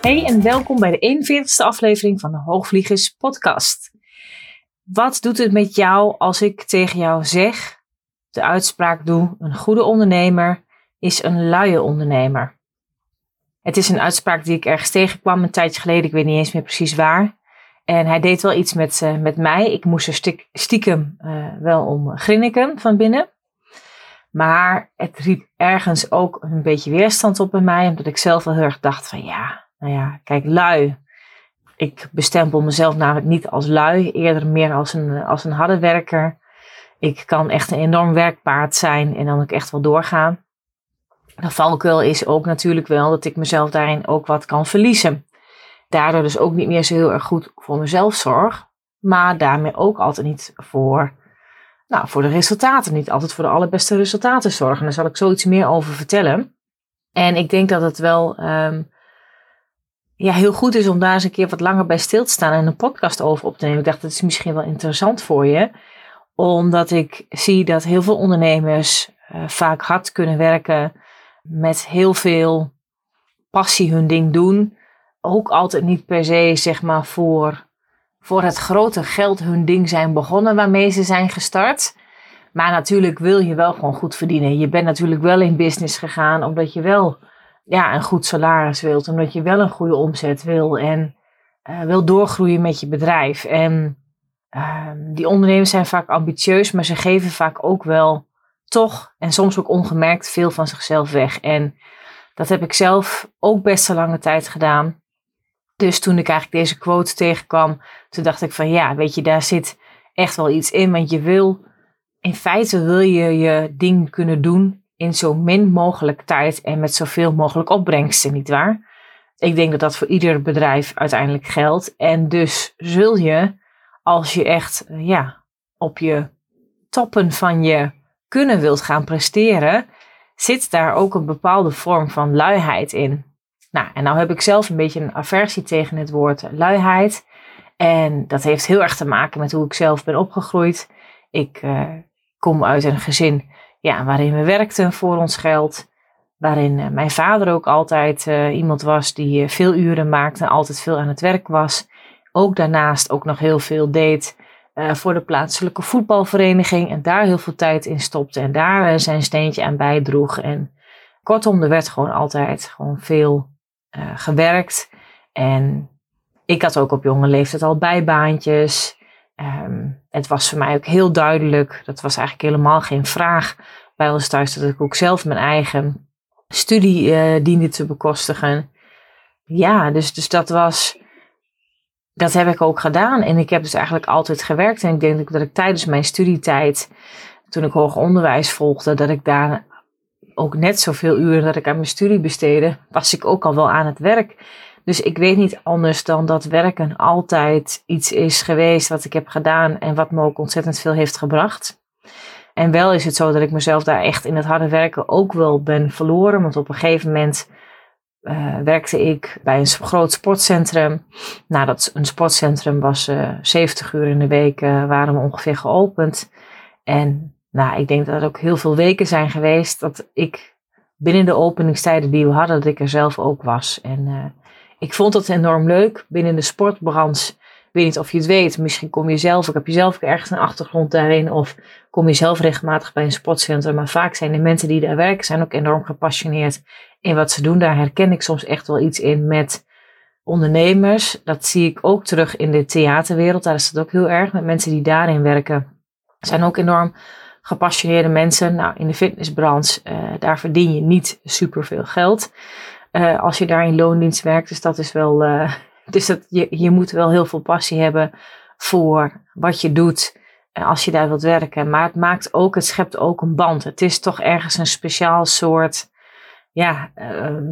Hey en welkom bij de 41ste aflevering van de Hoogvliegers Podcast. Wat doet het met jou als ik tegen jou zeg, de uitspraak doe, een goede ondernemer is een luie ondernemer? Het is een uitspraak die ik ergens tegenkwam een tijdje geleden, ik weet niet eens meer precies waar. En hij deed wel iets met, uh, met mij. Ik moest er stiekem uh, wel om grinniken van binnen. Maar het riep ergens ook een beetje weerstand op bij mij, omdat ik zelf wel heel erg dacht van ja, nou ja, kijk, lui. Ik bestempel mezelf namelijk niet als lui, eerder meer als een, als een harde werker. Ik kan echt een enorm werkpaard zijn en dan ook echt wel doorgaan. De valkuil is ook natuurlijk wel dat ik mezelf daarin ook wat kan verliezen. Daardoor dus ook niet meer zo heel erg goed voor mezelf zorg, maar daarmee ook altijd niet voor, nou, voor de resultaten, niet altijd voor de allerbeste resultaten zorgen. Daar zal ik zoiets meer over vertellen. En ik denk dat het wel um, ja, heel goed is om daar eens een keer wat langer bij stil te staan en een podcast over op te nemen. Ik dacht, dat is misschien wel interessant voor je, omdat ik zie dat heel veel ondernemers uh, vaak hard kunnen werken, met heel veel passie hun ding doen. Ook altijd niet per se, zeg maar, voor, voor het grote geld hun ding zijn begonnen waarmee ze zijn gestart. Maar natuurlijk wil je wel gewoon goed verdienen. Je bent natuurlijk wel in business gegaan omdat je wel ja, een goed salaris wilt, omdat je wel een goede omzet wil en uh, wil doorgroeien met je bedrijf. En uh, die ondernemers zijn vaak ambitieus, maar ze geven vaak ook wel toch en soms ook ongemerkt veel van zichzelf weg. En dat heb ik zelf ook best een lange tijd gedaan. Dus toen ik eigenlijk deze quote tegenkwam, toen dacht ik van ja, weet je, daar zit echt wel iets in. Want je wil, in feite wil je je ding kunnen doen in zo min mogelijk tijd en met zoveel mogelijk opbrengsten, nietwaar? Ik denk dat dat voor ieder bedrijf uiteindelijk geldt. En dus zul je, als je echt ja, op je toppen van je kunnen wilt gaan presteren, zit daar ook een bepaalde vorm van luiheid in. Nou, en nou heb ik zelf een beetje een aversie tegen het woord luiheid. En dat heeft heel erg te maken met hoe ik zelf ben opgegroeid. Ik uh, kom uit een gezin ja, waarin we werkten voor ons geld. Waarin uh, mijn vader ook altijd uh, iemand was die veel uren maakte altijd veel aan het werk was. Ook daarnaast ook nog heel veel deed voor de plaatselijke voetbalvereniging. En daar heel veel tijd in stopte en daar zijn steentje aan bijdroeg. En kortom, er werd gewoon altijd gewoon veel gewerkt. En ik had ook op jonge leeftijd al bijbaantjes. Um, het was voor mij ook heel duidelijk, dat was eigenlijk helemaal geen vraag bij ons thuis, dat ik ook zelf mijn eigen studie uh, diende te bekostigen. Ja, dus, dus dat was, dat heb ik ook gedaan. En ik heb dus eigenlijk altijd gewerkt. En ik denk dat ik tijdens mijn studietijd, toen ik hoger onderwijs volgde, dat ik daar ook net zoveel uren dat ik aan mijn studie besteedde, was ik ook al wel aan het werk. Dus ik weet niet anders dan dat werken altijd iets is geweest wat ik heb gedaan en wat me ook ontzettend veel heeft gebracht. En wel is het zo dat ik mezelf daar echt in het harde werken ook wel ben verloren. Want op een gegeven moment uh, werkte ik bij een groot sportcentrum. Nou, dat een sportcentrum was uh, eh, 70 uur in de week, uh, waren we ongeveer geopend. En nou, ik denk dat er ook heel veel weken zijn geweest dat ik binnen de openingstijden die we hadden, dat ik er zelf ook was. En ik vond dat enorm leuk. Binnen de sportbranche, ik weet niet of je het weet, misschien kom je zelf, ik heb je zelf ergens een achtergrond daarin, of kom je zelf regelmatig bij een sportcentrum. Maar vaak zijn de mensen die daar werken, zijn ook enorm gepassioneerd in wat ze doen. Daar herken ik soms echt wel iets in met ondernemers. Dat zie ik ook terug in de theaterwereld. Daar is het ook heel erg met mensen die daarin werken. Zijn ook enorm gepassioneerde mensen. Nou, in de fitnessbranche, uh, daar verdien je niet superveel geld. Uh, als je daar in loondienst werkt. Dus dat is wel. Uh, dus dat, je, je moet wel heel veel passie hebben voor wat je doet. als je daar wilt werken. Maar het maakt ook, het schept ook een band. Het is toch ergens een speciaal soort ja,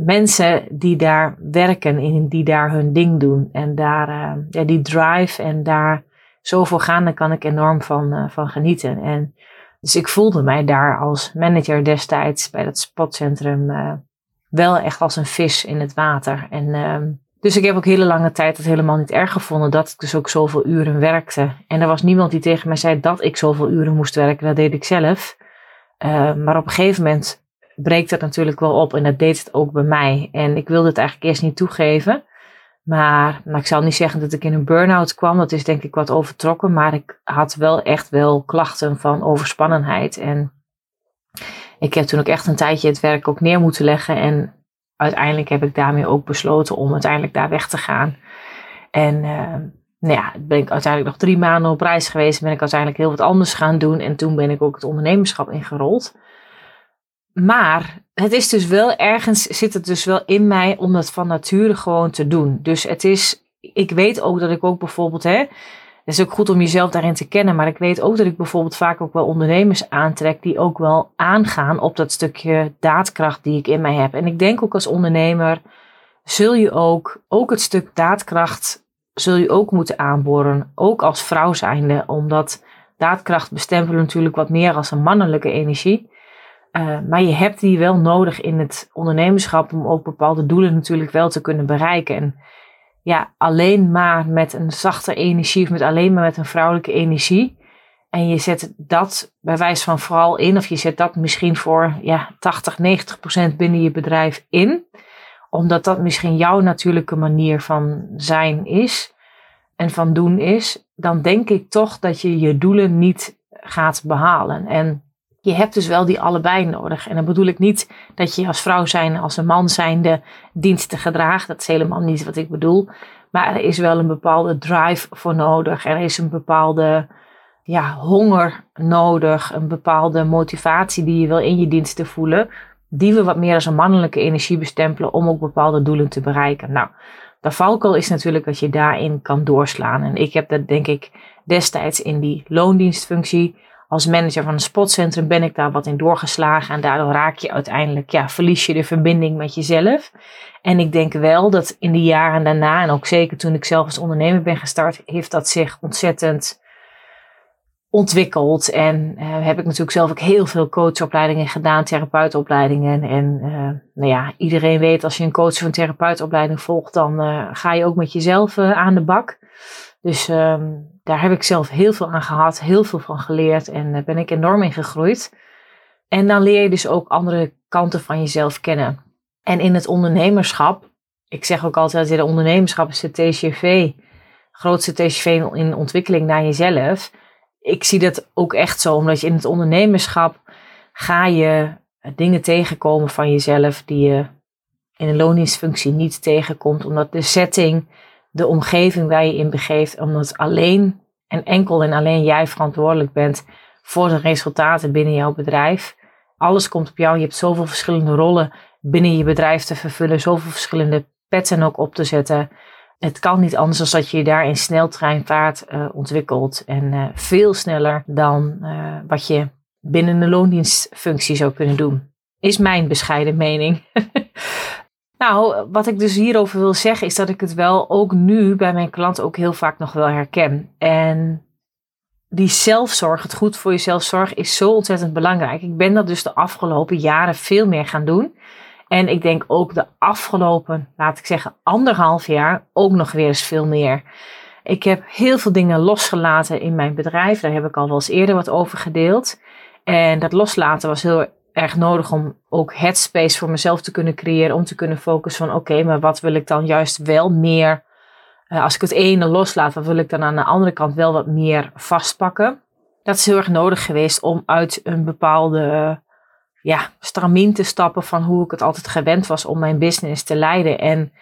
mensen die daar werken en die daar hun ding doen. En daar ja, die drive en daar zoveel gaan, daar kan ik enorm van, van genieten. En dus ik voelde mij daar als manager destijds bij dat spotcentrum wel echt als een vis in het water. En ehm, dus ik heb ook hele lange tijd het helemaal niet erg gevonden dat ik dus ook zoveel uren werkte. En er was niemand die tegen mij zei dat ik zoveel uren moest werken. Dat deed ik zelf. maar op een gegeven moment breekt dat natuurlijk wel op. En dat deed het ook bij mij. En ik wilde het eigenlijk eerst niet toegeven. Maar ik zal niet zeggen dat ik in een burn-out kwam. Dat is denk ik wat overtrokken. Maar ik had wel echt wel klachten van overspannenheid. En ik heb toen ook echt een tijdje het werk ook neer moeten leggen. En uiteindelijk heb ik daarmee ook besloten om uiteindelijk daar weg te gaan. En uh, nou ja, ben ik uiteindelijk nog drie maanden op reis geweest. Ben ik uiteindelijk heel wat anders gaan doen. En toen ben ik ook het ondernemerschap ingerold. Maar het is dus wel ergens, zit het dus wel in mij om dat van nature gewoon te doen. Dus het is, ik weet ook dat ik ook bijvoorbeeld, hè, het is ook goed om jezelf daarin te kennen, maar ik weet ook dat ik bijvoorbeeld vaak ook wel ondernemers aantrek die ook wel aangaan op dat stukje daadkracht die ik in mij heb. En ik denk ook als ondernemer zul je ook, ook het stuk daadkracht zul je ook moeten aanboren, ook als vrouw zijnde, omdat daadkracht bestempelen natuurlijk wat meer als een mannelijke energie. Uh, maar je hebt die wel nodig in het ondernemerschap om ook bepaalde doelen natuurlijk wel te kunnen bereiken. En ja, alleen maar met een zachte energie of met alleen maar met een vrouwelijke energie. En je zet dat bij wijze van vooral in, of je zet dat misschien voor ja, 80, 90 procent binnen je bedrijf in. Omdat dat misschien jouw natuurlijke manier van zijn is en van doen is. Dan denk ik toch dat je je doelen niet gaat behalen. En je hebt dus wel die allebei nodig. En dan bedoel ik niet dat je als vrouw zijn, als een man zijnde diensten gedraagt. Dat is helemaal niet wat ik bedoel. Maar er is wel een bepaalde drive voor nodig. Er is een bepaalde ja, honger nodig. Een bepaalde motivatie die je wil in je diensten voelen. Die we wat meer als een mannelijke energie bestempelen om ook bepaalde doelen te bereiken. Nou, de valkuil is natuurlijk dat je daarin kan doorslaan. En ik heb dat denk ik destijds in die loondienstfunctie als manager van een spotcentrum ben ik daar wat in doorgeslagen. En daardoor raak je uiteindelijk, ja, verlies je de verbinding met jezelf. En ik denk wel dat in de jaren daarna, en ook zeker toen ik zelf als ondernemer ben gestart, heeft dat zich ontzettend ontwikkeld. En uh, heb ik natuurlijk zelf ook heel veel coachopleidingen gedaan, therapeutenopleidingen. En uh, nou ja, iedereen weet als je een coach of een therapeutenopleiding volgt, dan uh, ga je ook met jezelf aan de bak. Dus um, daar heb ik zelf heel veel aan gehad, heel veel van geleerd en daar ben ik enorm in gegroeid. En dan leer je dus ook andere kanten van jezelf kennen. En in het ondernemerschap, ik zeg ook altijd, de ondernemerschap is de TCV, grootste TCV in ontwikkeling naar jezelf. Ik zie dat ook echt zo, omdat je in het ondernemerschap ga je dingen tegenkomen van jezelf die je in een loningsfunctie niet tegenkomt, omdat de setting de omgeving waar je in begeeft, omdat alleen en enkel en alleen jij verantwoordelijk bent voor de resultaten binnen jouw bedrijf. Alles komt op jou. Je hebt zoveel verschillende rollen binnen je bedrijf te vervullen, zoveel verschillende petten ook op te zetten. Het kan niet anders dan dat je je daar in sneltreinvaart uh, ontwikkelt. En uh, veel sneller dan uh, wat je binnen een loondienstfunctie zou kunnen doen. Is mijn bescheiden mening. Nou, wat ik dus hierover wil zeggen is dat ik het wel ook nu bij mijn klanten ook heel vaak nog wel herken. En die zelfzorg, het goed voor jezelf zorgen, is zo ontzettend belangrijk. Ik ben dat dus de afgelopen jaren veel meer gaan doen. En ik denk ook de afgelopen, laat ik zeggen, anderhalf jaar ook nog weer eens veel meer. Ik heb heel veel dingen losgelaten in mijn bedrijf. Daar heb ik al wel eens eerder wat over gedeeld. En dat loslaten was heel erg nodig om ook headspace voor mezelf te kunnen creëren. Om te kunnen focussen van oké, maar wat wil ik dan juist wel meer. Uh, als ik het ene loslaat, wat wil ik dan aan de andere kant wel wat meer vastpakken. Dat is heel erg nodig geweest om uit een bepaalde ja, stramien te stappen van hoe ik het altijd gewend was om mijn business te leiden. En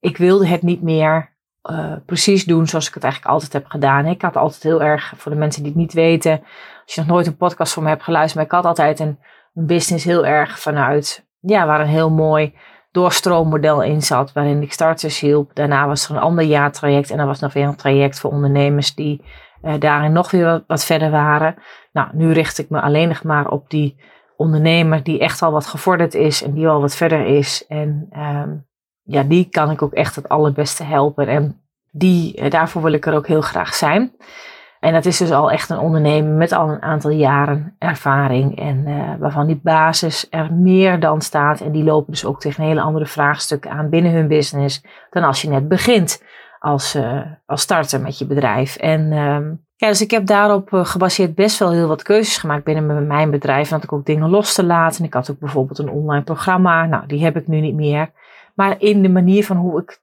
ik wilde het niet meer uh, precies doen zoals ik het eigenlijk altijd heb gedaan. Ik had altijd heel erg, voor de mensen die het niet weten, als je nog nooit een podcast van me hebt geluisterd, maar ik had altijd een een business heel erg vanuit, ja, waar een heel mooi doorstroommodel in zat, waarin ik starters hielp. Daarna was er een ander jaartraject en dan was nog weer een traject voor ondernemers die uh, daarin nog weer wat, verder waren. Nou, nu richt ik me alleen nog maar op die ondernemer die echt al wat gevorderd is en die al wat verder is. En um, ja, die kan ik ook echt het allerbeste helpen. En die, eh, daarvoor wil ik er ook heel graag zijn. En dat is dus al echt een ondernemer met al een aantal jaren ervaring. En uh, waarvan die basis er meer dan staat. En die lopen dus ook tegen hele andere vraagstukken aan binnen hun business. Dan als je net begint als, uh, als starter met je bedrijf. En uh, ja, dus ik heb daarop uh, gebaseerd best wel heel wat keuzes gemaakt binnen mijn bedrijf. En had ik ook dingen los te laten. En ik had ook bijvoorbeeld een online programma. Nou, die heb ik nu niet meer. Maar in de manier van hoe ik,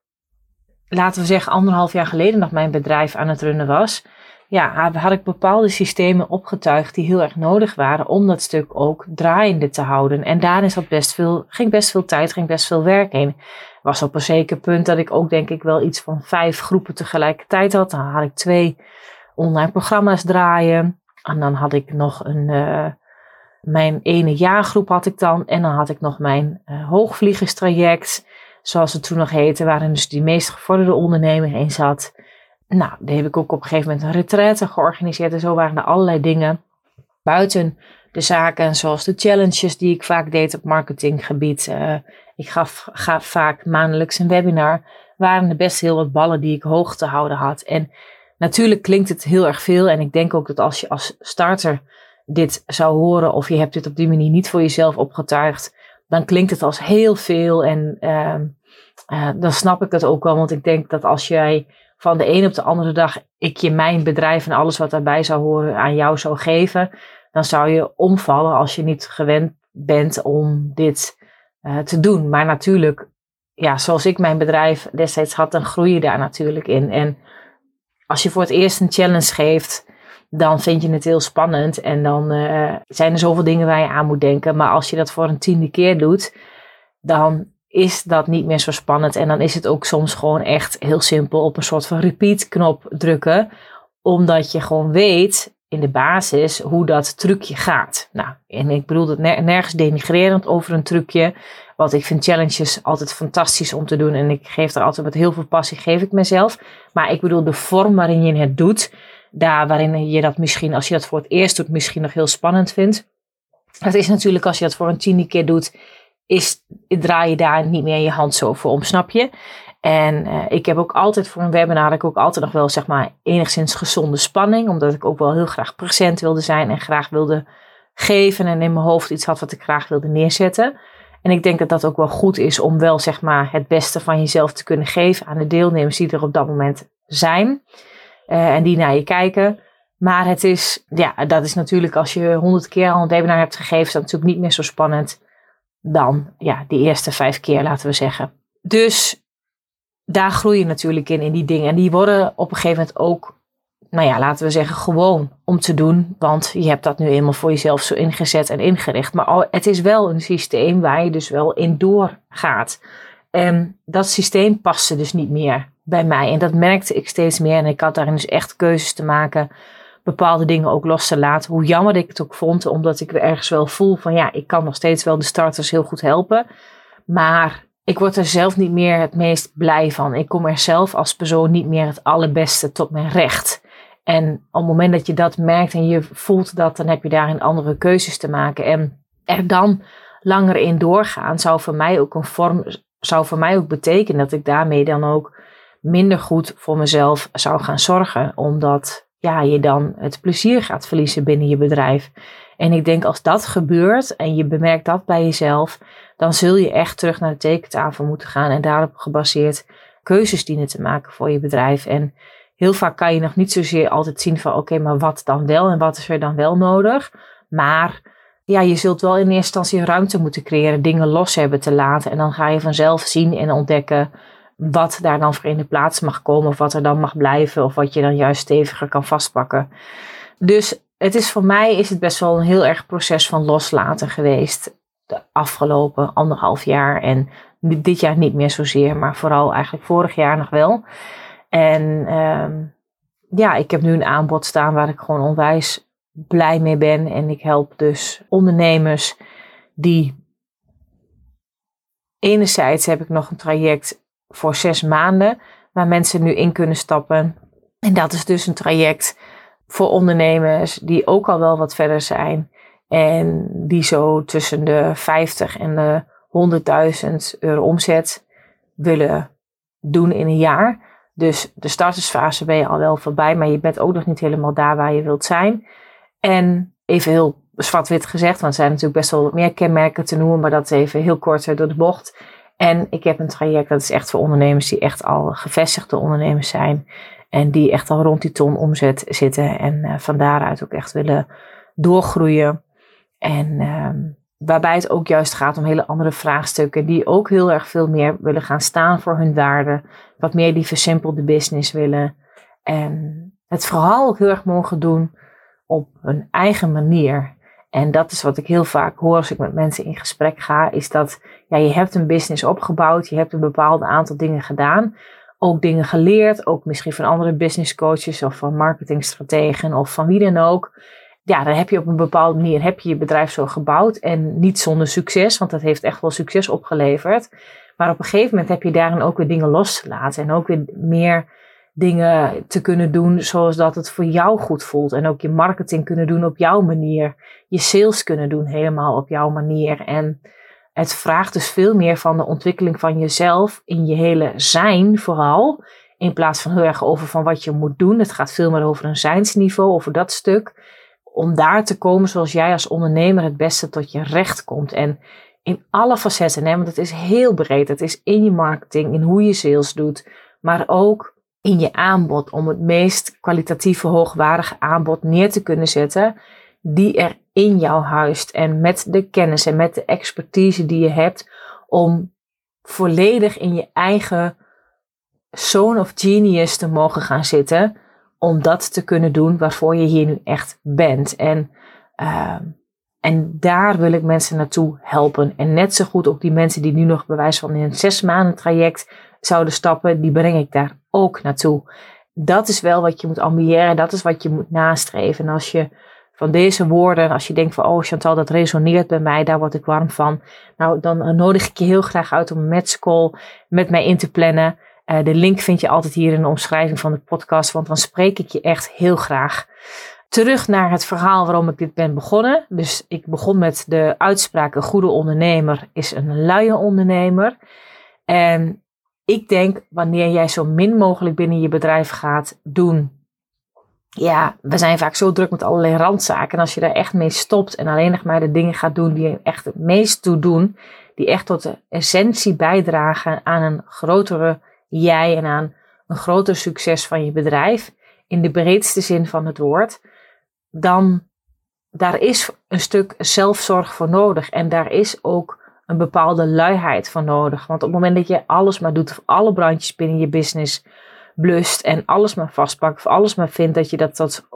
laten we zeggen, anderhalf jaar geleden nog mijn bedrijf aan het runnen was ja, had ik bepaalde systemen opgetuigd die heel erg nodig waren om dat stuk ook draaiende te houden. En daarin zat best veel, ging best veel tijd, ging best veel werk in. Was op een zeker punt dat ik ook denk ik wel iets van vijf groepen tegelijkertijd had. Dan had ik twee online programma's draaien. En dan had ik nog een, uh, mijn ene jaargroep had ik dan. En dan had ik nog mijn uh, hoogvliegerstraject, zoals het toen nog heette, waarin dus die meest gevorderde ondernemer in zat. Nou, daar heb ik ook op een gegeven moment een retraite georganiseerd. En zo waren er allerlei dingen buiten de zaken, zoals de challenges die ik vaak deed op marketinggebied. Uh, ik gaf, gaf vaak maandelijks een webinar. Waren er best heel wat ballen die ik hoog te houden had. En natuurlijk klinkt het heel erg veel. En ik denk ook dat als je als starter dit zou horen, of je hebt dit op die manier niet voor jezelf opgetuigd, dan klinkt het als heel veel. En uh, uh, dan snap ik het ook wel. Want ik denk dat als jij van de een op de andere dag ik je mijn bedrijf en alles wat daarbij zou horen aan jou zou geven, dan zou je omvallen als je niet gewend bent om dit uh, te doen. Maar natuurlijk, ja, zoals ik mijn bedrijf destijds had, dan groei je daar natuurlijk in. En als je voor het eerst een challenge geeft, dan vind je het heel spannend. En dan uh, zijn er zoveel dingen waar je aan moet denken. Maar als je dat voor een tiende keer doet, dan is dat niet meer zo spannend. En dan is het ook soms gewoon echt heel simpel op een soort van repeat knop drukken. Omdat je gewoon weet in de basis hoe dat trucje gaat. Nou, en ik bedoel het nergens denigrerend over een trucje. Want ik vind challenges altijd fantastisch om te doen. En ik geef er altijd met heel veel passie, geef ik mezelf. Maar ik bedoel de vorm waarin je het doet. Daar waarin je dat misschien, als je dat voor het eerst doet, misschien nog heel spannend vindt. Dat is natuurlijk als je dat voor een tiende keer doet is, draai je daar niet meer je hand zo voor om, snap je? En uh, ik heb ook altijd voor een webinar, ik ook altijd nog wel zeg maar enigszins gezonde spanning, omdat ik ook wel heel graag present wilde zijn en graag wilde geven en in mijn hoofd iets had wat ik graag wilde neerzetten. En ik denk dat dat ook wel goed is om wel zeg maar het beste van jezelf te kunnen geven aan de deelnemers die er op dat moment zijn uh, en die naar je kijken. Maar het is, ja, dat is natuurlijk als je honderd keer al een webinar hebt gegeven, is dat natuurlijk niet meer zo spannend dan ja, die eerste vijf keer, laten we zeggen. Dus daar groei je natuurlijk in, in die dingen. En die worden op een gegeven moment ook, nou ja, laten we zeggen, gewoon om te doen. Want je hebt dat nu eenmaal voor jezelf zo ingezet en ingericht. Maar het is wel een systeem waar je dus wel in doorgaat. En dat systeem paste dus niet meer bij mij. En dat merkte ik steeds meer. En ik had daarin dus echt keuzes te maken bepaalde dingen ook los te laten. Hoe jammer ik het ook vond, omdat ik ergens wel voel van ja, ik kan nog steeds wel de starters heel goed helpen. Maar ik word er zelf niet meer het meest blij van. Ik kom er zelf als persoon niet meer het allerbeste tot mijn recht. En op het moment dat je dat merkt en je voelt dat, dan heb je daarin andere keuzes te maken. En er dan langer in doorgaan zou voor mij ook een vorm, zou voor mij ook betekenen dat ik daarmee dan ook minder goed voor mezelf zou gaan zorgen. Omdat ja, je dan het plezier gaat verliezen binnen je bedrijf. En ik denk als dat gebeurt en je bemerkt dat bij jezelf, dan zul je echt terug naar de tekentafel moeten gaan en daarop gebaseerd keuzes dienen te maken voor je bedrijf. En heel vaak kan je nog niet zozeer altijd zien van oké, maar wat dan wel en wat is er dan wel nodig. Maar ja, je zult wel in eerste instantie ruimte moeten creëren, dingen los hebben te laten. En dan ga je vanzelf zien en ontdekken wat daar dan voor in de plaats mag komen, of wat er dan mag blijven, of wat je dan juist steviger kan vastpakken. Dus het is voor mij is het best wel een heel erg proces van loslaten geweest. De afgelopen anderhalf jaar. En dit jaar niet meer zozeer, maar vooral eigenlijk vorig jaar nog wel. En um, ja, ik heb nu een aanbod staan waar ik gewoon onwijs blij mee ben. En ik help dus ondernemers die. Enerzijds heb ik nog een traject voor zes maanden, waar mensen nu in kunnen stappen. En dat is dus een traject voor ondernemers die ook al wel wat verder zijn. En die zo tussen de 50 en de 100.000 euro omzet willen doen in een jaar. Dus de startersfase ben je al wel voorbij, maar je bent ook nog niet helemaal daar waar je wilt zijn. En even heel zwart-wit gezegd, want er zijn natuurlijk best wel wat meer kenmerken te noemen, maar dat even heel kort door de bocht. En ik heb een traject dat is echt voor ondernemers die echt al gevestigde ondernemers zijn. En die echt al rond die ton omzet zitten. En uh, van daaruit ook echt willen doorgroeien. En uh, waarbij het ook juist gaat om hele andere vraagstukken. Die ook heel erg veel meer willen gaan staan voor hun waarde. Wat meer die versimpelde business willen. En het vooral ook heel erg mogen doen op hun eigen manier. En dat is wat ik heel vaak hoor als ik met mensen in gesprek ga, is dat ja, je hebt een business opgebouwd, je hebt een bepaald aantal dingen gedaan, ook dingen geleerd, ook misschien van andere business coaches of van marketingstrategen of van wie dan ook. Ja, dan heb je op een bepaalde manier heb je, je bedrijf zo gebouwd en niet zonder succes, want dat heeft echt wel succes opgeleverd. Maar op een gegeven moment heb je daarin ook weer dingen losgelaten en ook weer meer dingen te kunnen doen zoals dat het voor jou goed voelt. En ook je marketing kunnen doen op jouw manier. Je sales kunnen doen helemaal op jouw manier. En het vraagt dus veel meer van de ontwikkeling van jezelf in je hele zijn vooral. In plaats van heel erg over van wat je moet doen. Het gaat veel meer over een zijnsniveau, over dat stuk. Om daar te komen zoals jij als ondernemer het beste tot je recht komt. En in alle facetten, hè, want het is heel breed. Het is in je marketing, in hoe je sales doet. Maar ook in je aanbod om het meest kwalitatieve, hoogwaardige aanbod neer te kunnen zetten die er in jou huist en met de kennis en met de expertise die je hebt om volledig in je eigen zone of genius te mogen gaan zitten om dat te kunnen doen waarvoor je hier nu echt bent. En, uh, en daar wil ik mensen naartoe helpen. En net zo goed ook die mensen die nu nog bewijs van in een zes maanden traject zouden stappen, die breng ik daar ook naartoe. Dat is wel wat je moet ambiëren, dat is wat je moet nastreven. En als je van deze woorden, als je denkt van, oh Chantal, dat resoneert bij mij, daar word ik warm van. Nou, dan nodig ik je heel graag uit om een matchcall met mij in te plannen. Uh, de link vind je altijd hier in de omschrijving van de podcast, want dan spreek ik je echt heel graag. Terug naar het verhaal waarom ik dit ben begonnen. Dus ik begon met de uitspraak: een goede ondernemer is een luie ondernemer. En ik denk, wanneer jij zo min mogelijk binnen je bedrijf gaat doen. Ja, we zijn vaak zo druk met allerlei randzaken. En als je daar echt mee stopt en alleen nog maar de dingen gaat doen die je echt het meest toe doen, die echt tot de essentie bijdragen aan een grotere jij en aan een groter succes van je bedrijf, in de breedste zin van het woord, dan daar is een stuk zelfzorg voor nodig. En daar is ook een bepaalde luiheid van nodig. Want op het moment dat je alles maar doet, of alle brandjes binnen je business blust en alles maar vastpakt, alles maar vindt dat je dat tot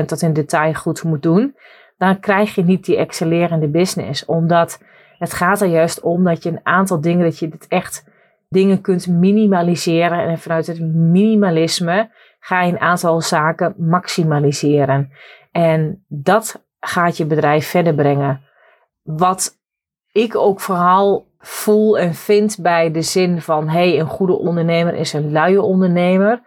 100% tot in detail goed moet doen, dan krijg je niet die excellerende business. Omdat het gaat er juist om dat je een aantal dingen, dat je dit echt dingen kunt minimaliseren. En vanuit het minimalisme ga je een aantal zaken maximaliseren. En dat gaat je bedrijf verder brengen. Wat ik ook vooral voel en vind bij de zin van hey, een goede ondernemer is een luie ondernemer,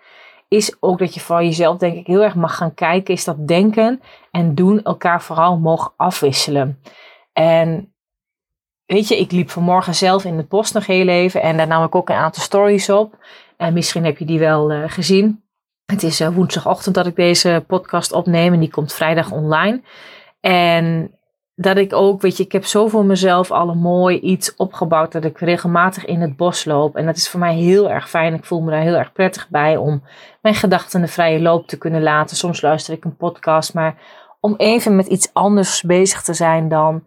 is ook dat je van jezelf denk ik heel erg mag gaan kijken, is dat denken en doen elkaar vooral mogen afwisselen. En weet je, ik liep vanmorgen zelf in het bos nog heel even en daar nam ik ook een aantal stories op. En misschien heb je die wel uh, gezien. Het is uh, woensdagochtend dat ik deze podcast opneem en die komt vrijdag online. En dat ik ook, weet je, ik heb zo voor mezelf al een mooi iets opgebouwd dat ik regelmatig in het bos loop. En dat is voor mij heel erg fijn. Ik voel me daar heel erg prettig bij om mijn gedachten de vrije loop te kunnen laten. Soms luister ik een podcast, maar om even met iets anders bezig te zijn dan,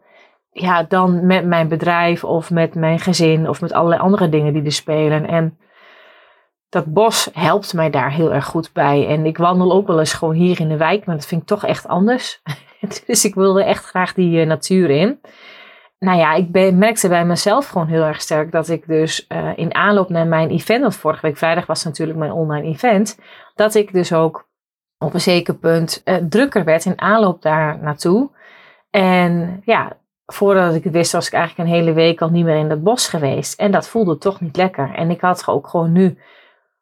ja, dan met mijn bedrijf of met mijn gezin of met allerlei andere dingen die er spelen. En dat bos helpt mij daar heel erg goed bij. En ik wandel ook wel eens gewoon hier in de wijk, maar dat vind ik toch echt anders. dus ik wilde echt graag die uh, natuur in. Nou ja, ik ben, merkte bij mezelf gewoon heel erg sterk dat ik dus uh, in aanloop naar mijn event, want vorige week vrijdag was natuurlijk mijn online event, dat ik dus ook op een zeker punt uh, drukker werd in aanloop daar naartoe. En ja, voordat ik het wist, was ik eigenlijk een hele week al niet meer in het bos geweest. En dat voelde toch niet lekker. En ik had ook gewoon nu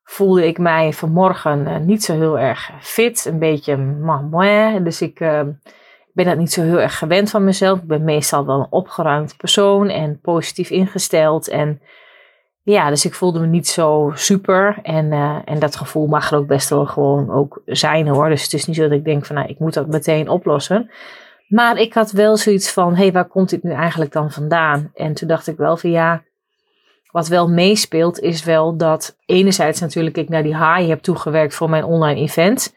voelde ik mij vanmorgen niet zo heel erg fit. Een beetje moe. Dus ik uh, ben dat niet zo heel erg gewend van mezelf. Ik ben meestal wel een opgeruimd persoon en positief ingesteld. En ja, dus ik voelde me niet zo super. En, uh, en dat gevoel mag er ook best wel gewoon ook zijn hoor. Dus het is niet zo dat ik denk van nou, ik moet dat meteen oplossen. Maar ik had wel zoiets van, hey, waar komt dit nu eigenlijk dan vandaan? En toen dacht ik wel van ja, wat wel meespeelt is wel dat enerzijds natuurlijk ik naar die high heb toegewerkt voor mijn online event.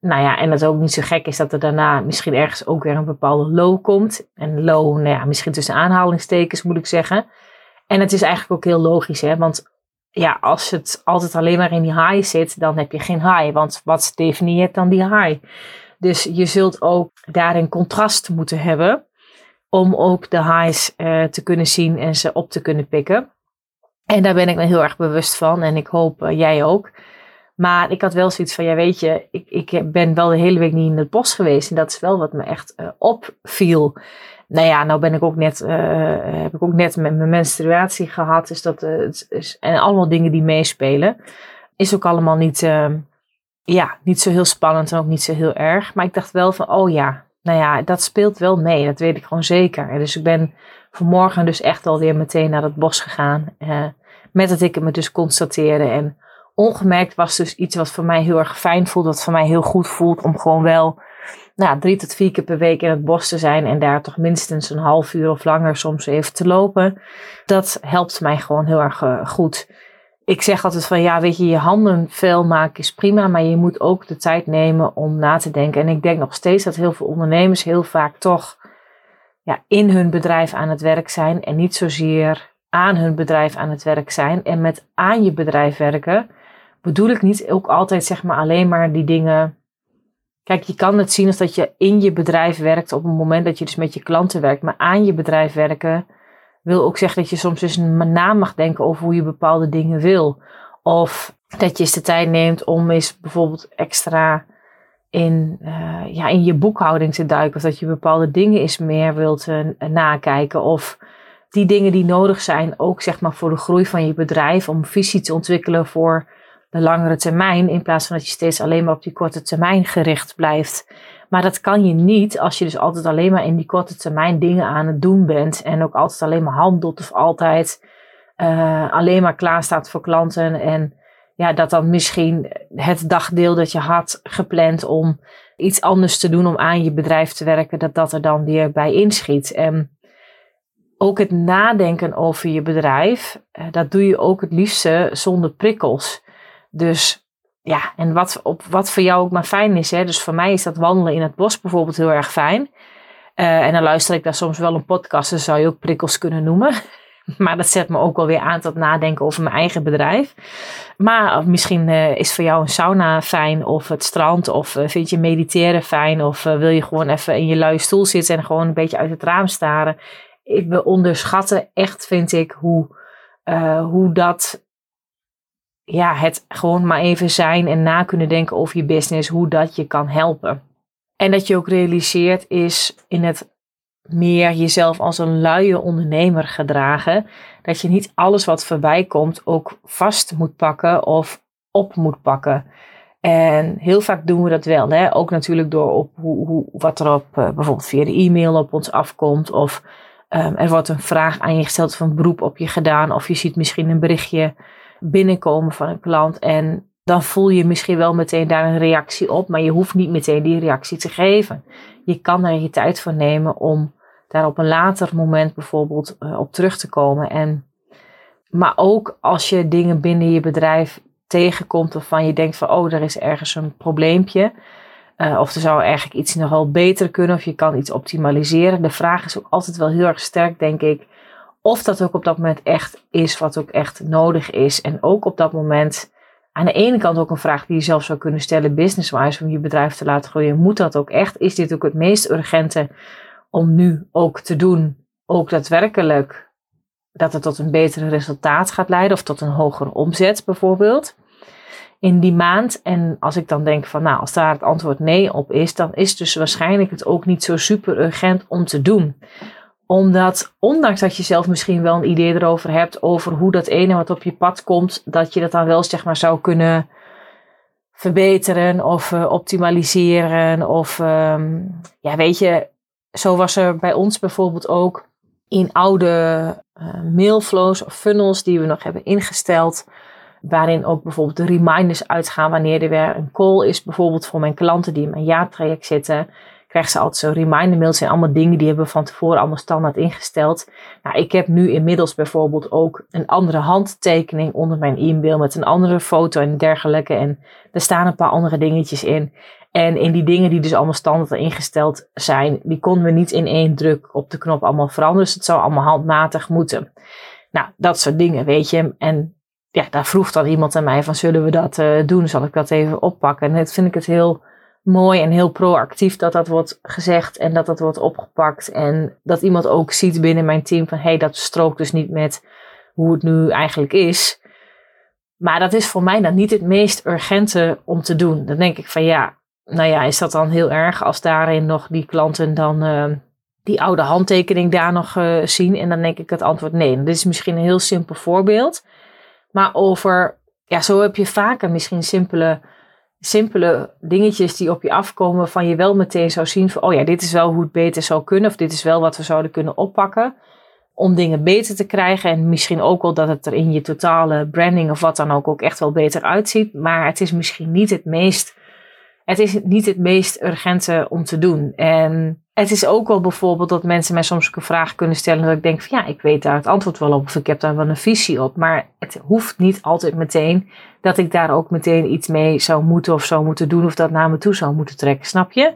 Nou ja, en dat ook niet zo gek is dat er daarna misschien ergens ook weer een bepaalde low komt. En low, nou ja, misschien tussen aanhalingstekens moet ik zeggen. En het is eigenlijk ook heel logisch, hè, want ja, als het altijd alleen maar in die high zit, dan heb je geen high. Want wat definieert dan die high? Dus je zult ook daarin contrast moeten hebben om ook de highs uh, te kunnen zien en ze op te kunnen pikken. En daar ben ik me heel erg bewust van en ik hoop uh, jij ook. Maar ik had wel zoiets van, ja weet je, ik, ik ben wel de hele week niet in het bos geweest. En dat is wel wat me echt uh, opviel. Nou ja, nou ben ik ook net, heb ik ook net met mijn menstruatie gehad. Dus dat is, en allemaal dingen die meespelen. Is ook allemaal niet, ja, niet zo heel spannend en ook niet zo heel erg. Maar ik dacht wel van, oh ja, nou ja, dat speelt wel mee. Dat weet ik gewoon zeker. En dus ik ben vanmorgen dus echt alweer meteen naar het bos gegaan. Eh, met dat ik me dus constateerde. En ongemerkt was dus iets wat voor mij heel erg fijn voelt. Wat voor mij heel goed voelt om gewoon wel nou, drie tot vier keer per week in het bos te zijn. En daar toch minstens een half uur of langer soms even te lopen. Dat helpt mij gewoon heel erg uh, goed ik zeg altijd van ja, weet je, je handen vuil maken is prima, maar je moet ook de tijd nemen om na te denken. En ik denk nog steeds dat heel veel ondernemers heel vaak toch ja, in hun bedrijf aan het werk zijn en niet zozeer aan hun bedrijf aan het werk zijn. En met aan je bedrijf werken bedoel ik niet ook altijd zeg maar alleen maar die dingen. Kijk, je kan het zien als dat je in je bedrijf werkt op het moment dat je dus met je klanten werkt, maar aan je bedrijf werken wil ook zeggen dat je soms eens na mag denken over hoe je bepaalde dingen wil. Of dat je eens de tijd neemt om eens bijvoorbeeld extra in, uh, ja, in je boekhouding te duiken. Of dat je bepaalde dingen eens meer wilt uh, nakijken. Of die dingen die nodig zijn, ook zeg maar voor de groei van je bedrijf. Om visie te ontwikkelen voor de langere termijn. In plaats van dat je steeds alleen maar op die korte termijn gericht blijft. Maar dat kan je niet als je dus altijd alleen maar in die korte termijn dingen aan het doen bent. En ook altijd alleen maar handelt of altijd uh, alleen maar klaar staat voor klanten. En ja, dat dan misschien het dagdeel dat je had gepland om iets anders te doen om aan je bedrijf te werken, dat dat er dan weer bij inschiet. En ook het nadenken over je bedrijf, uh, dat doe je ook het liefste zonder prikkels. Dus ja, en wat, op, wat voor jou ook maar fijn is. Hè? Dus voor mij is dat wandelen in het bos bijvoorbeeld heel erg fijn. Uh, en dan luister ik daar soms wel een podcast, dat zou je ook prikkels kunnen noemen. Maar dat zet me ook wel weer aan tot nadenken over mijn eigen bedrijf. Maar misschien uh, is voor jou een sauna fijn, of het strand, of uh, vind je mediteren fijn, of wil je gewoon even in je luie stoel zitten en gewoon een beetje uit het raam staren. Ik, we onderschatten echt, vind ik, hoe, hoe dat ja, het gewoon maar even zijn en na kunnen denken over je business, hoe dat je kan helpen. En dat je ook realiseert is in het meer jezelf als een luie ondernemer gedragen. Dat je niet alles wat voorbij komt ook vast moet pakken of op moet pakken. En heel vaak doen we dat wel. Hè? Ook natuurlijk door op hoe, hoe, wat er op uh, bijvoorbeeld via de e-mail op ons afkomt. Of um, er wordt een vraag aan je gesteld een beroep op je gedaan. Of je ziet misschien een berichtje binnenkomen van een klant. En dan voel je misschien wel meteen daar een reactie op, maar je hoeft niet meteen die reactie te geven. Je kan er je tijd voor nemen om daar op een later moment bijvoorbeeld uh, op terug te komen. En, maar ook als je dingen binnen je bedrijf tegenkomt waarvan je denkt van oh, er is ergens een probleempje. Uh, of er zou eigenlijk iets nog wel beter kunnen of je kan iets optimaliseren. De vraag is ook altijd wel heel erg sterk, denk ik of dat ook op dat moment echt is wat ook echt nodig is. En ook op dat moment aan de ene kant ook een vraag die je zelf zou kunnen stellen, business-wise, om je bedrijf te laten groeien. Moet dat ook echt? Is dit ook het meest urgente om nu ook te doen? Ook daadwerkelijk dat het tot een betere resultaat gaat leiden of tot een hogere omzet bijvoorbeeld in die maand. En als ik dan denk van nou, als daar het antwoord nee op is, dan is dus waarschijnlijk het ook niet zo super urgent om te doen Omdat, ondanks dat je zelf misschien wel een idee erover hebt, over hoe dat ene wat op je pad komt, dat je dat dan wel zeg maar zou kunnen verbeteren of uh, optimaliseren. Of um, ja, weet je, zo was er bij ons bijvoorbeeld ook in oude uh, mailflows of funnels die we nog hebben ingesteld. Waarin ook bijvoorbeeld de reminders uitgaan wanneer er weer een call is. Bijvoorbeeld voor mijn klanten die in mijn jaartraject zitten ze altijd zo'n reminder mails. zijn allemaal dingen die hebben we van tevoren allemaal standaard ingesteld. Nou, ik heb nu inmiddels bijvoorbeeld ook een andere handtekening onder mijn e-mail met een andere foto en dergelijke. En er staan een paar andere dingetjes in. En in die dingen die dus allemaal standaard ingesteld zijn, die konden we niet in één druk op de knop allemaal veranderen. Dus het zou allemaal handmatig moeten. Nou, dat soort dingen, weet je. En ja, daar vroeg dan iemand aan mij van, zullen we dat uh, doen? Zal ik dat even oppakken? En dat vind ik het heel mooi en heel proactief dat dat wordt gezegd en dat dat wordt opgepakt. En dat iemand ook ziet binnen mijn team van hé, hey, dat strookt dus niet met hoe het nu eigenlijk is. Maar dat is voor mij dan niet het meest urgente om te doen. Dan denk ik van ja, nou ja, is dat dan heel erg als daarin nog die klanten dan uh, die oude handtekening daar nog uh, zien? En dan denk ik het antwoord nee. Dit is misschien een heel simpel voorbeeld. Maar over, ja, zo heb je vaker misschien simpele simpele dingetjes die op je afkomen, van je wel meteen zou zien van, oh ja, dit is wel hoe het beter zou kunnen, of dit is wel wat we zouden kunnen oppakken, om dingen beter te krijgen. En misschien ook wel dat het er in je totale branding of wat dan ook ook echt wel beter uitziet. Maar het is misschien niet het meest, het is niet het meest urgente om te doen. En het is ook wel bijvoorbeeld dat mensen mij soms ook een vraag kunnen stellen. Dat ik denk van ja, ik weet daar het antwoord wel op. Of ik heb daar wel een visie op. Maar het hoeft niet altijd meteen dat ik daar ook meteen iets mee zou moeten of zou moeten doen. Of dat naar me toe zou moeten trekken. Snap je?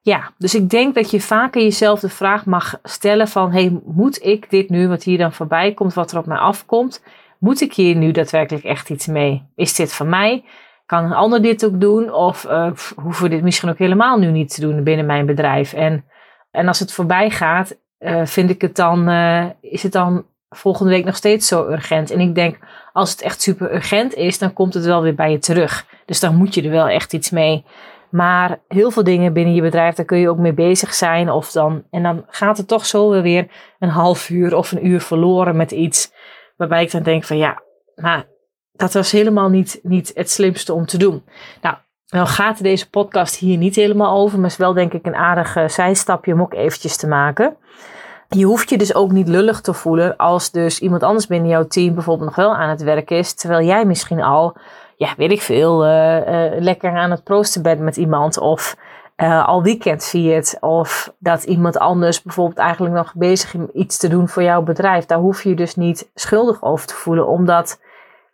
Ja, dus ik denk dat je vaker jezelf de vraag mag stellen van... hey, moet ik dit nu, wat hier dan voorbij komt, wat er op mij afkomt... moet ik hier nu daadwerkelijk echt iets mee? Is dit van mij? Kan een ander dit ook doen? Of uh, hoeven we dit misschien ook helemaal nu niet te doen binnen mijn bedrijf? En, en als het voorbij gaat, uh, vind ik het dan, uh, is het dan volgende week nog steeds zo urgent? En ik denk, als het echt super urgent is, dan komt het wel weer bij je terug. Dus dan moet je er wel echt iets mee. Maar heel veel dingen binnen je bedrijf, daar kun je ook mee bezig zijn. Of dan, en dan gaat het toch zo weer een half uur of een uur verloren met iets. Waarbij ik dan denk van ja, maar dat was helemaal niet, niet het slimste om te doen. Nou, nou gaat deze podcast hier niet helemaal over, maar is wel denk ik een aardig zijstapje om ook eventjes te maken. Je hoeft je dus ook niet lullig te voelen als dus iemand anders binnen jouw team bijvoorbeeld nog wel aan het werk is, terwijl jij misschien al, ja, weet ik veel, uh, uh, lekker aan het proosten bent met iemand of al weekend viert of dat iemand anders bijvoorbeeld eigenlijk nog bezig is iets te doen voor jouw bedrijf. Daar hoef je je dus niet schuldig over te voelen, omdat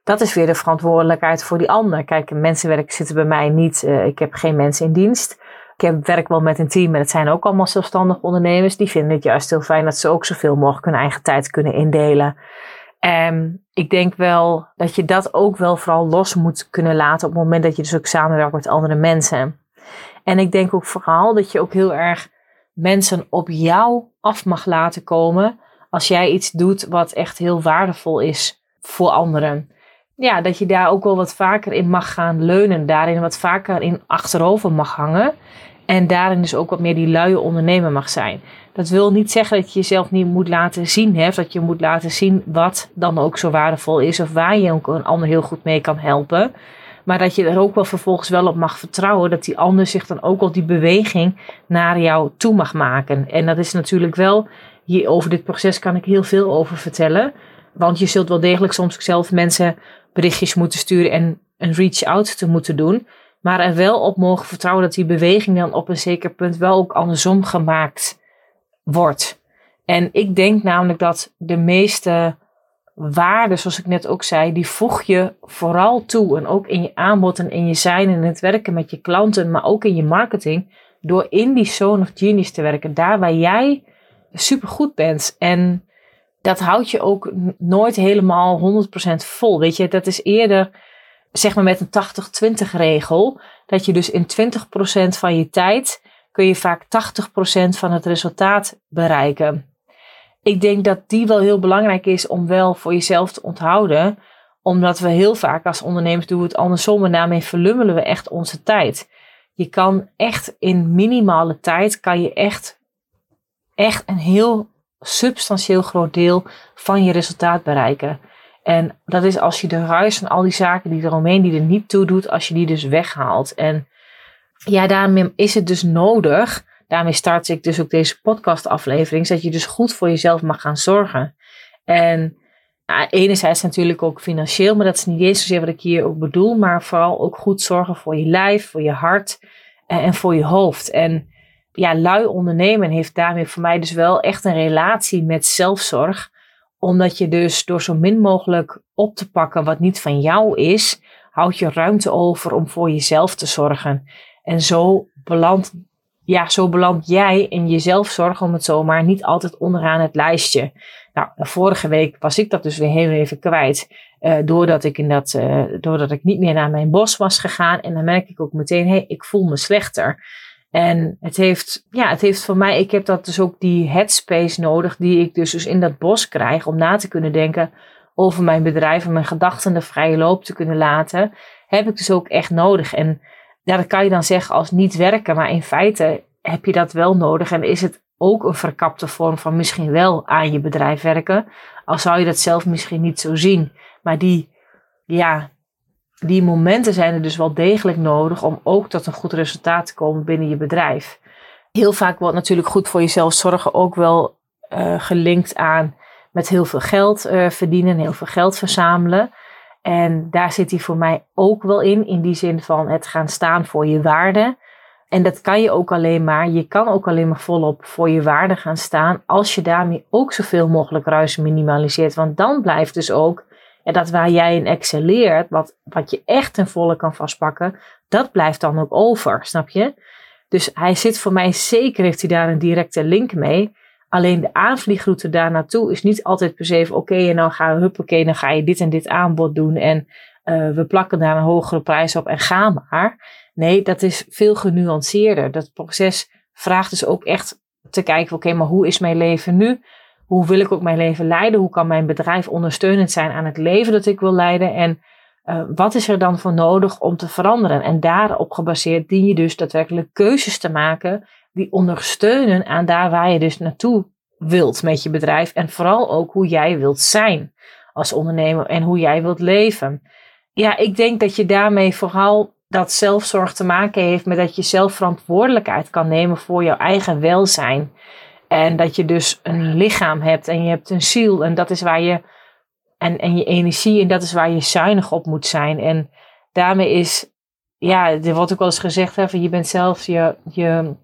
dat is weer de verantwoordelijkheid voor die ander. Kijk, mensenwerk zitten bij mij niet. Uh, ik heb geen mensen in dienst. Ik heb, werk wel met een team en het zijn ook allemaal zelfstandig ondernemers. Die vinden het juist heel fijn dat ze ook zoveel mogelijk hun eigen tijd kunnen indelen. En ik denk wel dat je dat ook wel vooral los moet kunnen laten op het moment dat je dus ook samenwerkt met andere mensen. En ik denk ook vooral dat je ook heel erg mensen op jou af mag laten komen als jij iets doet wat echt heel waardevol is voor anderen ja, dat je daar ook wel wat vaker in mag gaan leunen. Daarin wat vaker in achterover mag hangen. En daarin dus ook wat meer die luie ondernemer mag zijn. Dat wil niet zeggen dat je jezelf niet moet laten zien. Hè? Dat je moet laten zien wat dan ook zo waardevol is. Of waar je ook een ander heel goed mee kan helpen. Maar dat je er ook wel vervolgens wel op mag vertrouwen. Dat die ander zich dan ook al die beweging naar jou toe mag maken. En dat is natuurlijk wel. Hier, over dit proces kan ik heel veel over vertellen. Want je zult wel degelijk soms zelf mensen berichtjes moeten sturen en een reach-out te moeten doen. Maar er wel op mogen vertrouwen dat die beweging dan op een zeker punt wel ook andersom gemaakt wordt. En ik denk namelijk dat de meeste waarden, zoals ik net ook zei, die voeg je vooral toe. En ook in je aanbod en in je zijn en het werken met je klanten, maar ook in je marketing. Door in die zone of genius te werken. Daar waar jij super goed bent. En dat houdt je ook nooit helemaal 100% vol. Weet je, dat is eerder zeg maar met een 80-20 regel. Dat je dus in 20% van je tijd kun je vaak 80% van het resultaat bereiken. Ik denk dat die wel heel belangrijk is om wel voor jezelf te onthouden. Omdat we heel vaak als ondernemers doen het andersom en daarmee verlummelen we echt onze tijd. Je kan echt in minimale tijd kan je echt, echt een heel substantieel groot deel van je resultaat bereiken. En dat is als je de ruis van al die zaken die eromheen die er niet toe doet, als je die dus weghaalt. En ja, daarmee is het dus nodig. Daarmee start ik dus ook deze podcastaflevering. Dat je dus goed voor jezelf mag gaan zorgen. En enerzijds natuurlijk ook financieel, maar dat is niet eens zozeer wat ik hier ook bedoel. Maar vooral ook goed zorgen voor je lijf, voor je hart en, en voor je hoofd. En ja, lui ondernemen heeft daarmee voor mij dus wel echt een relatie met zelfzorg. Omdat je dus door zo min mogelijk op te pakken wat niet van jou is, houd je ruimte over om voor jezelf te zorgen. En zo belandt, ja, zo beland jij in je zelfzorg, om het zomaar, niet altijd onderaan het lijstje. Nou, vorige week was ik dat dus weer heel even kwijt. Uh, doordat, ik in dat, uh, doordat ik niet meer naar mijn bos was gegaan. En dan merk ik ook meteen, hé, hey, ik voel me slechter. En het heeft, ja, het heeft voor mij, ik heb dat dus ook die headspace nodig, die ik dus, dus in dat bos krijg, om na te kunnen denken over mijn bedrijf en mijn gedachten de vrije loop te kunnen laten, heb ik dus ook echt nodig. En ja, dat kan je dan zeggen als niet werken, maar in feite heb je dat wel nodig en is het ook een verkapte vorm van misschien wel aan je bedrijf werken, al zou je dat zelf misschien niet zo zien. Maar die, ja, die momenten zijn er dus wel degelijk nodig om ook tot een goed resultaat te komen binnen je bedrijf. Heel vaak wordt natuurlijk goed voor jezelf zorgen ook wel uh, gelinkt aan met heel veel geld uh, verdienen, heel veel geld verzamelen. En daar zit hij voor mij ook wel in, in die zin van het gaan staan voor je waarde. En dat kan je ook alleen maar, je kan ook alleen maar volop voor je waarde gaan staan als je daarmee ook zoveel mogelijk ruis minimaliseert. Want dan blijft dus ook ja, dat waar jij in excelleert, wat, wat je echt ten volle kan vastpakken, dat blijft dan ook over, snap je? Dus hij zit voor mij zeker, heeft hij daar een directe link mee. Alleen de aanvliegroute daar naartoe is niet altijd per se oké, en dan ga, huppakee, dan ga je dit en dit aanbod doen en uh, we plakken daar een hogere prijs op en ga maar. Nee, dat is veel genuanceerder. Dat proces vraagt dus ook echt te kijken, oké, maar hoe is mijn leven nu? Hoe wil ik ook mijn leven leiden? Hoe kan mijn bedrijf ondersteunend zijn aan het leven dat ik wil leiden? En uh, wat is er dan voor nodig om te veranderen? En daarop gebaseerd dien je dus daadwerkelijk keuzes te maken die ondersteunen aan daar waar je dus naartoe wilt met je bedrijf. En vooral ook hoe jij wilt zijn als ondernemer en hoe jij wilt leven. Ja, ik denk dat je daarmee vooral dat zelfzorg te maken heeft met dat je zelf verantwoordelijkheid kan nemen voor jouw eigen welzijn. En dat je dus een lichaam hebt en je hebt een ziel en dat is waar je en, en je energie en dat is waar je zuinig op moet zijn. En daarmee is, ja, er wordt ook wel eens gezegd, hè, je bent zelf je, je,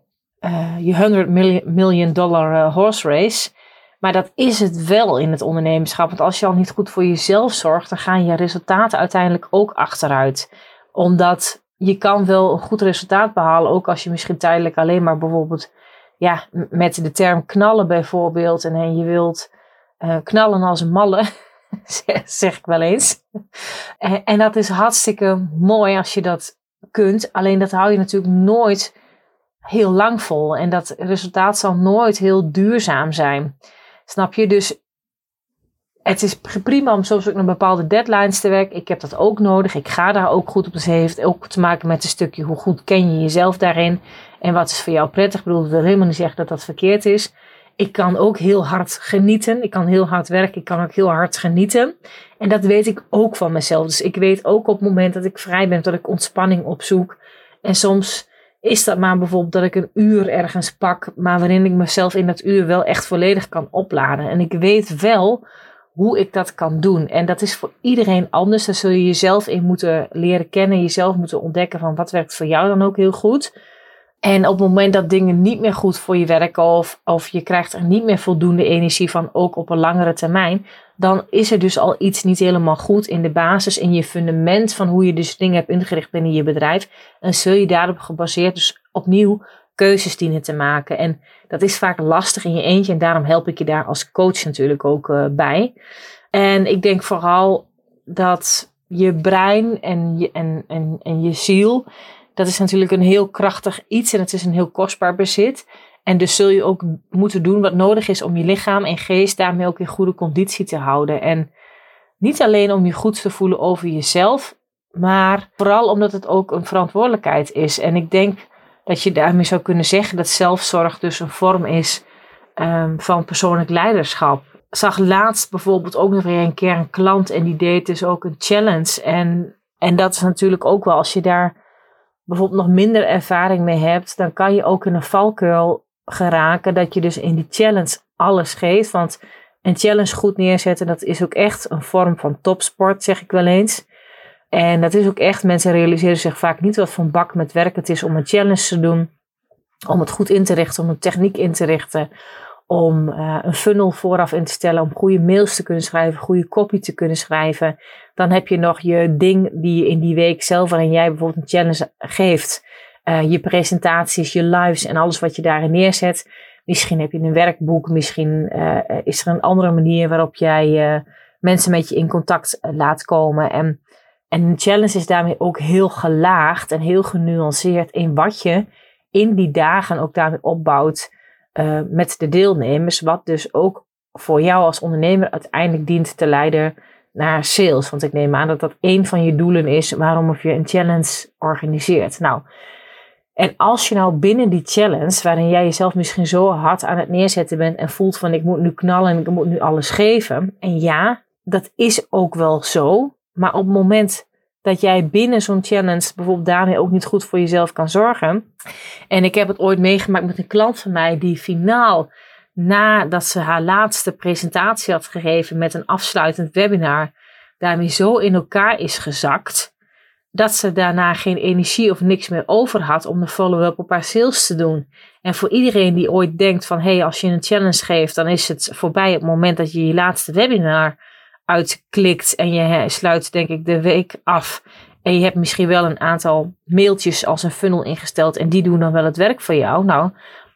uh, je 100 million dollar uh, horse race. Maar dat is het wel in het ondernemerschap. Want als je al niet goed voor jezelf zorgt, dan gaan je resultaten uiteindelijk ook achteruit. Omdat je kan wel een goed resultaat behalen, ook als je misschien tijdelijk alleen maar bijvoorbeeld ja, met de term knallen bijvoorbeeld. En, en je wilt uh, knallen als een malle, zeg ik wel eens. en, en dat is hartstikke mooi als je dat kunt. Alleen dat hou je natuurlijk nooit heel lang vol. En dat resultaat zal nooit heel duurzaam zijn. Snap je? Dus het is prima om soms ook naar bepaalde deadlines te werken. Ik heb dat ook nodig. Ik ga daar ook goed op. Dus heeft ook te maken met een stukje hoe goed ken je jezelf daarin. En wat is voor jou prettig? Ik bedoel, dat wil helemaal niet zeggen dat dat verkeerd is. Ik kan ook heel hard genieten. Ik kan heel hard werken. Ik kan ook heel hard genieten. En dat weet ik ook van mezelf. Dus ik weet ook op het moment dat ik vrij ben, dat ik ontspanning opzoek. En soms is dat maar bijvoorbeeld dat ik een uur ergens pak, maar waarin ik mezelf in dat uur wel echt volledig kan opladen. En ik weet wel hoe ik dat kan doen. En dat is voor iedereen anders. Daar zul je jezelf in moeten leren kennen, jezelf moeten ontdekken van wat werkt voor jou dan ook heel goed. En op het moment dat dingen niet meer goed voor je werken of, of je krijgt er niet meer voldoende energie van, ook op een langere termijn, dan is er dus al iets niet helemaal goed in de basis, in je fundament van hoe je dus dingen hebt ingericht binnen je bedrijf. En zul je daarop gebaseerd dus opnieuw keuzes dienen te maken. En dat is vaak lastig in je eentje en daarom help ik je daar als coach natuurlijk ook uh, bij. En ik denk vooral dat je brein en je, en, en, en je ziel, dat is natuurlijk een heel krachtig iets en het is een heel kostbaar bezit. En dus zul je ook moeten doen wat nodig is om je lichaam en geest daarmee ook in goede conditie te houden. En niet alleen om je goed te voelen over jezelf, maar vooral omdat het ook een verantwoordelijkheid is. En ik denk dat je daarmee zou kunnen zeggen dat zelfzorg dus een vorm is ehm, van persoonlijk leiderschap. Zag laatst bijvoorbeeld ook nog weer een keer een klant en die deed dus ook een challenge. En, en dat is natuurlijk ook wel als je daar bijvoorbeeld nog minder ervaring mee hebt, dan kan je ook in een valkuil geraken dat je dus in die challenge alles geeft. Want een challenge goed neerzetten, dat is ook echt een vorm van topsport, zeg ik wel eens. En dat is ook echt, mensen realiseren zich vaak niet wat voor een bak met werk het is om een challenge te doen. Om het goed in te richten, om een techniek in te richten. Om uh, een funnel vooraf in te stellen, om goede mails te kunnen schrijven, goede copy te kunnen schrijven. Dan heb je nog je ding die je in die week zelf, waarin jij bijvoorbeeld een challenge geeft. Uh, je presentaties, je lives en alles wat je daarin neerzet. Misschien heb je een werkboek, misschien uh, is er een andere manier waarop jij mensen met je in contact laat komen. En en een challenge is daarmee ook heel gelaagd en heel genuanceerd in wat je in die dagen ook daarmee opbouwt uh, met de deelnemers. Wat dus ook voor jou als ondernemer uiteindelijk dient te leiden naar sales. Want ik neem aan dat dat een van je doelen is waarom of je een challenge organiseert. Nou, en als je nou binnen die challenge, waarin jij jezelf misschien zo hard aan het neerzetten bent en voelt van ik moet nu knallen en ik moet nu alles geven. En ja, dat is ook wel zo. Maar op het moment dat jij binnen zo'n challenge bijvoorbeeld daarmee ook niet goed voor jezelf kan zorgen. En ik heb het ooit meegemaakt met een klant van mij die finaal nadat ze haar laatste presentatie had gegeven met een afsluitend webinar, daarmee zo in elkaar is gezakt. Dat ze daarna geen energie of niks meer over had om de follow-up op haar sales te doen. En voor iedereen die ooit denkt van hé, hey, als je een challenge geeft, dan is het voorbij het moment dat je je laatste webinar uitklikt en je sluit denk ik de week af. En je hebt misschien wel een aantal mailtjes als een funnel ingesteld en die doen dan wel het werk voor jou. Nou,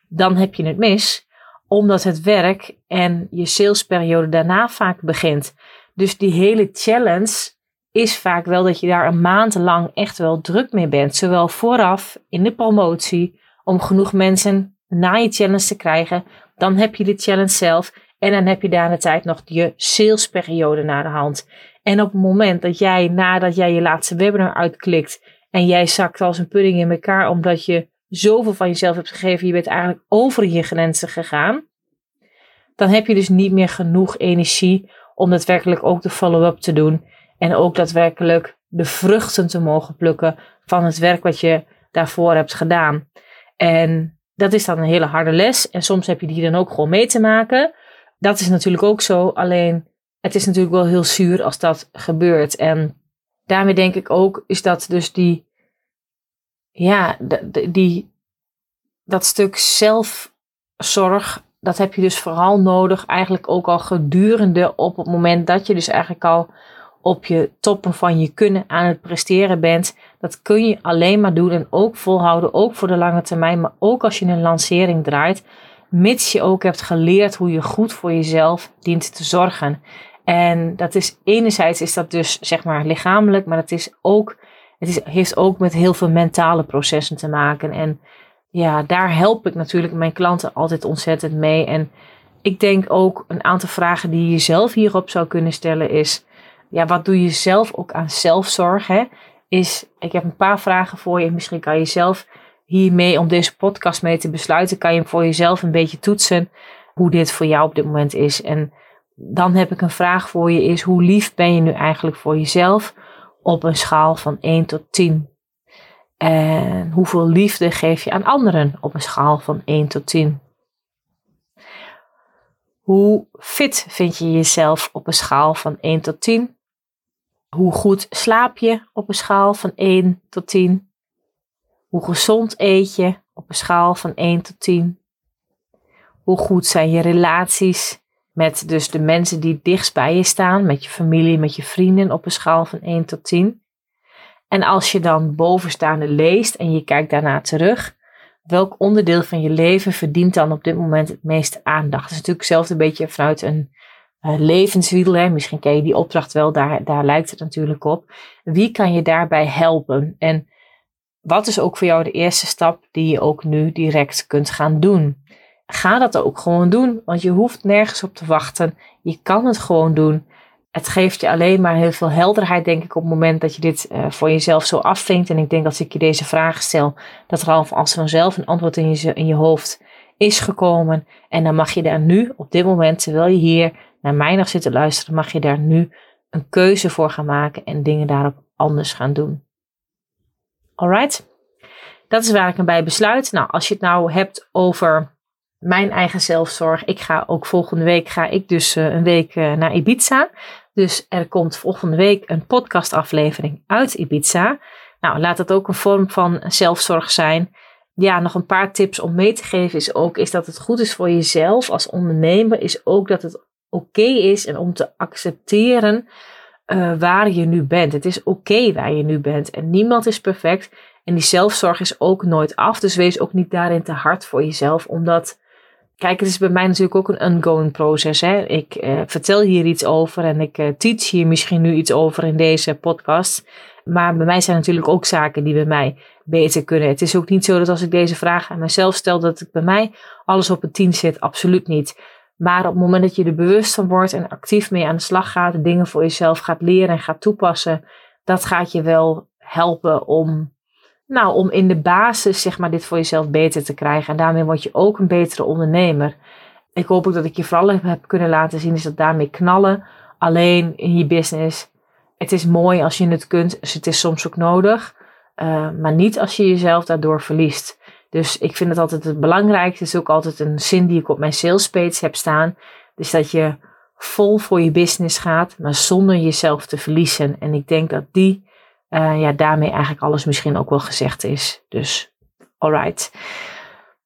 dan heb je het mis, omdat het werk en je salesperiode daarna vaak begint. Dus die hele challenge is vaak wel dat je daar een maand lang echt wel druk mee bent. Zowel vooraf in de promotie, om genoeg mensen na je challenge te krijgen. Dan heb je de challenge zelf. En dan heb je daar de tijd nog je salesperiode naar de hand. En op het moment dat jij, nadat jij je laatste webinar uitklikt en jij zakt als een pudding in elkaar omdat je zoveel van jezelf hebt gegeven, je bent eigenlijk over je grenzen gegaan, dan heb je dus niet meer genoeg energie om daadwerkelijk ook de follow-up te doen en ook daadwerkelijk de vruchten te mogen plukken van het werk wat je daarvoor hebt gedaan. En dat is dan een hele harde les. En soms heb je die dan ook gewoon mee te maken dat is natuurlijk ook zo. Alleen het is natuurlijk wel heel zuur als dat gebeurt. En daarmee denk ik ook is dat dus die, ja, die, dat stuk zelfzorg, dat heb je dus vooral nodig eigenlijk ook al gedurende op het moment dat je dus eigenlijk al op je toppen van je kunnen aan het presteren bent. Dat kun je alleen maar doen en ook volhouden, ook voor de lange termijn, maar ook als je een lancering draait mits je ook hebt geleerd hoe je goed voor jezelf dient te zorgen. En dat is enerzijds is dat dus zeg maar lichamelijk, maar het is ook, het is, heeft ook met heel veel mentale processen te maken. En ja, daar help ik natuurlijk mijn klanten altijd ontzettend mee. En ik denk ook een aantal vragen die je zelf hierop zou kunnen stellen is, ja, wat doe je zelf ook aan zelfzorg? Hè? Is, ik heb een paar vragen voor je. Misschien kan je zelf hiermee, om deze podcast mee te besluiten, kan je voor jezelf een beetje toetsen hoe dit voor jou op dit moment is. En dan heb ik een vraag voor je is, hoe lief ben je nu eigenlijk voor jezelf op een schaal van 1 tot 10? En hoeveel liefde geef je aan anderen op een schaal van 1 tot 10? Hoe fit vind je jezelf op een schaal van 1 tot 10? Hoe goed slaap je op een schaal van 1 tot 10? Hoe gezond eet je op een schaal van 1 tot 10? Hoe goed zijn je relaties met dus de mensen die dichtst bij je staan, met je familie, met je vrienden op een schaal van 1 tot 10? En als je dan bovenstaande leest en je kijkt daarna terug, welk onderdeel van je leven verdient dan op dit moment het meeste aandacht? Dat is natuurlijk zelf een beetje vanuit een uh, levenswiel. Hè? Misschien ken je die opdracht wel, daar, daar lijkt het natuurlijk op. Wie kan je daarbij helpen? En wat is ook voor jou de eerste stap die je ook nu direct kunt gaan doen? Ga dat ook gewoon doen, want je hoeft nergens op te wachten. Je kan het gewoon doen. Het geeft je alleen maar heel veel helderheid, denk ik, op het moment dat je dit uh, voor jezelf zo afvinkt. En ik denk dat als ik je deze vraag stel, dat er al als vanzelf een antwoord in je, in je hoofd is gekomen. En dan mag je daar nu, op dit moment, terwijl je hier naar mij nog zit te luisteren, mag je daar nu een keuze voor gaan maken en dingen daarop anders gaan doen. Alright? Dat is waar ik hem bij besluit. Nou, als je het nou hebt over mijn eigen zelfzorg. Ik ga ook volgende week ga ik dus uh, een week uh, naar Ibiza. Dus er komt volgende week een podcastaflevering uit Ibiza. Nou, laat het ook een vorm van zelfzorg zijn. Ja, nog een paar tips om mee te geven is ook is dat het goed is voor jezelf als ondernemer. Is ook dat het oké is en om te accepteren uh, waar je nu bent. Het is oké waar je nu bent en niemand is perfect. En die zelfzorg is ook nooit af. Dus wees ook niet daarin te hard voor jezelf. Omdat, kijk, het is bij mij natuurlijk ook een ongoing proces. Hè? Ik uh, vertel hier iets over en ik uh, teach hier misschien nu iets over in deze podcast. Maar bij mij zijn natuurlijk ook zaken die bij mij beter kunnen. Het is ook niet zo dat als ik deze vraag aan mezelf stel, dat ik bij mij alles op een tien zit. Absoluut niet. Maar op het moment dat je er bewust van wordt en actief mee aan de slag gaat, dingen voor jezelf gaat leren en gaat toepassen, dat gaat je wel helpen om, nou, om in de basis, zeg maar, dit voor jezelf beter te krijgen. En daarmee word je ook een betere ondernemer. Ik hoop ook dat ik je vooral heb kunnen laten zien, is dat daarmee knallen, alleen in je business. Het is mooi als je het kunt, dus het is soms ook nodig, uh, maar niet als je jezelf daardoor verliest. Dus ik vind het altijd het belangrijkste. Is ook altijd een zin die ik op mijn sales page heb staan. Dus dat je vol voor je business gaat, maar zonder jezelf te verliezen. En ik denk dat die, uh, ja, daarmee eigenlijk alles misschien ook wel gezegd is. Dus, alright.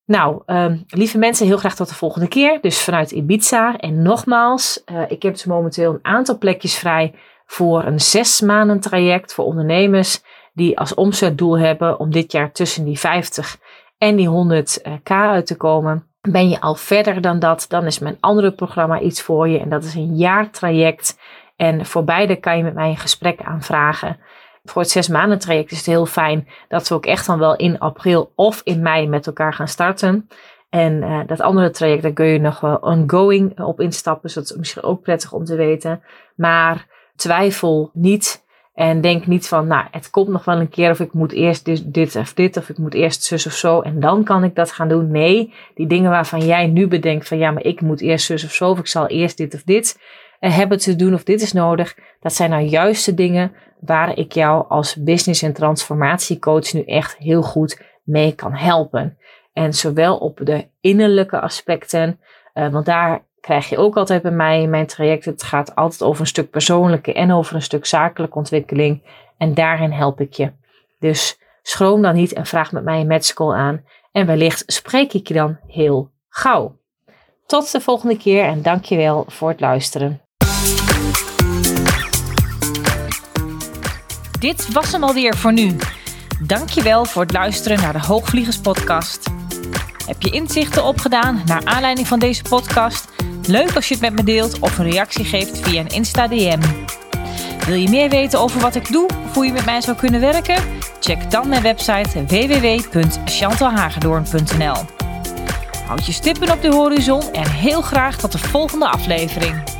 Nou, um, lieve mensen, heel graag tot de volgende keer. Dus vanuit Ibiza. En nogmaals, uh, ik heb dus momenteel een aantal plekjes vrij voor een zes maanden traject voor ondernemers die als omzetdoel hebben om dit jaar tussen die 50 en die 100k uit te komen. Ben je al verder dan dat, dan is mijn andere programma iets voor je. En dat is een jaartraject. En voor beide kan je met mij een gesprek aanvragen. Voor het zes maanden traject is het heel fijn dat we ook echt dan wel in april of in mei met elkaar gaan starten. En uh, dat andere traject, daar kun je nog wel ongoing op instappen. Dus dat is misschien ook prettig om te weten. Maar twijfel niet en denk niet van, nou, het komt nog wel een keer of ik moet eerst dit, dit of dit of ik moet eerst zus of zo en dan kan ik dat gaan doen. Nee, die dingen waarvan jij nu bedenkt van, ja, maar ik moet eerst zus of zo of ik zal eerst dit of dit uh, hebben te doen of dit is nodig. Dat zijn nou juist de dingen waar ik jou als business- en transformatiecoach nu echt heel goed mee kan helpen. En zowel op de innerlijke aspecten, uh, want daar krijg je ook altijd bij mij in mijn traject. Het gaat altijd over een stuk persoonlijke en over een stuk zakelijke ontwikkeling. En daarin help ik je. Dus schroom dan niet en vraag met mij een matchcall aan. En wellicht spreek ik je dan heel gauw. Tot de volgende keer en dankjewel voor het luisteren. Dit was hem alweer voor nu. Dankjewel voor het luisteren naar de Hoogvliegers podcast. Heb je inzichten opgedaan naar aanleiding van deze podcast? Leuk als je het met me deelt of een reactie geeft via een Insta DM. Wil je meer weten over wat ik doe of hoe je met mij zou kunnen werken? Check dan mijn website www.chantalhagedoorn.nl Houd je stippen op de horizon en heel graag tot de volgende aflevering.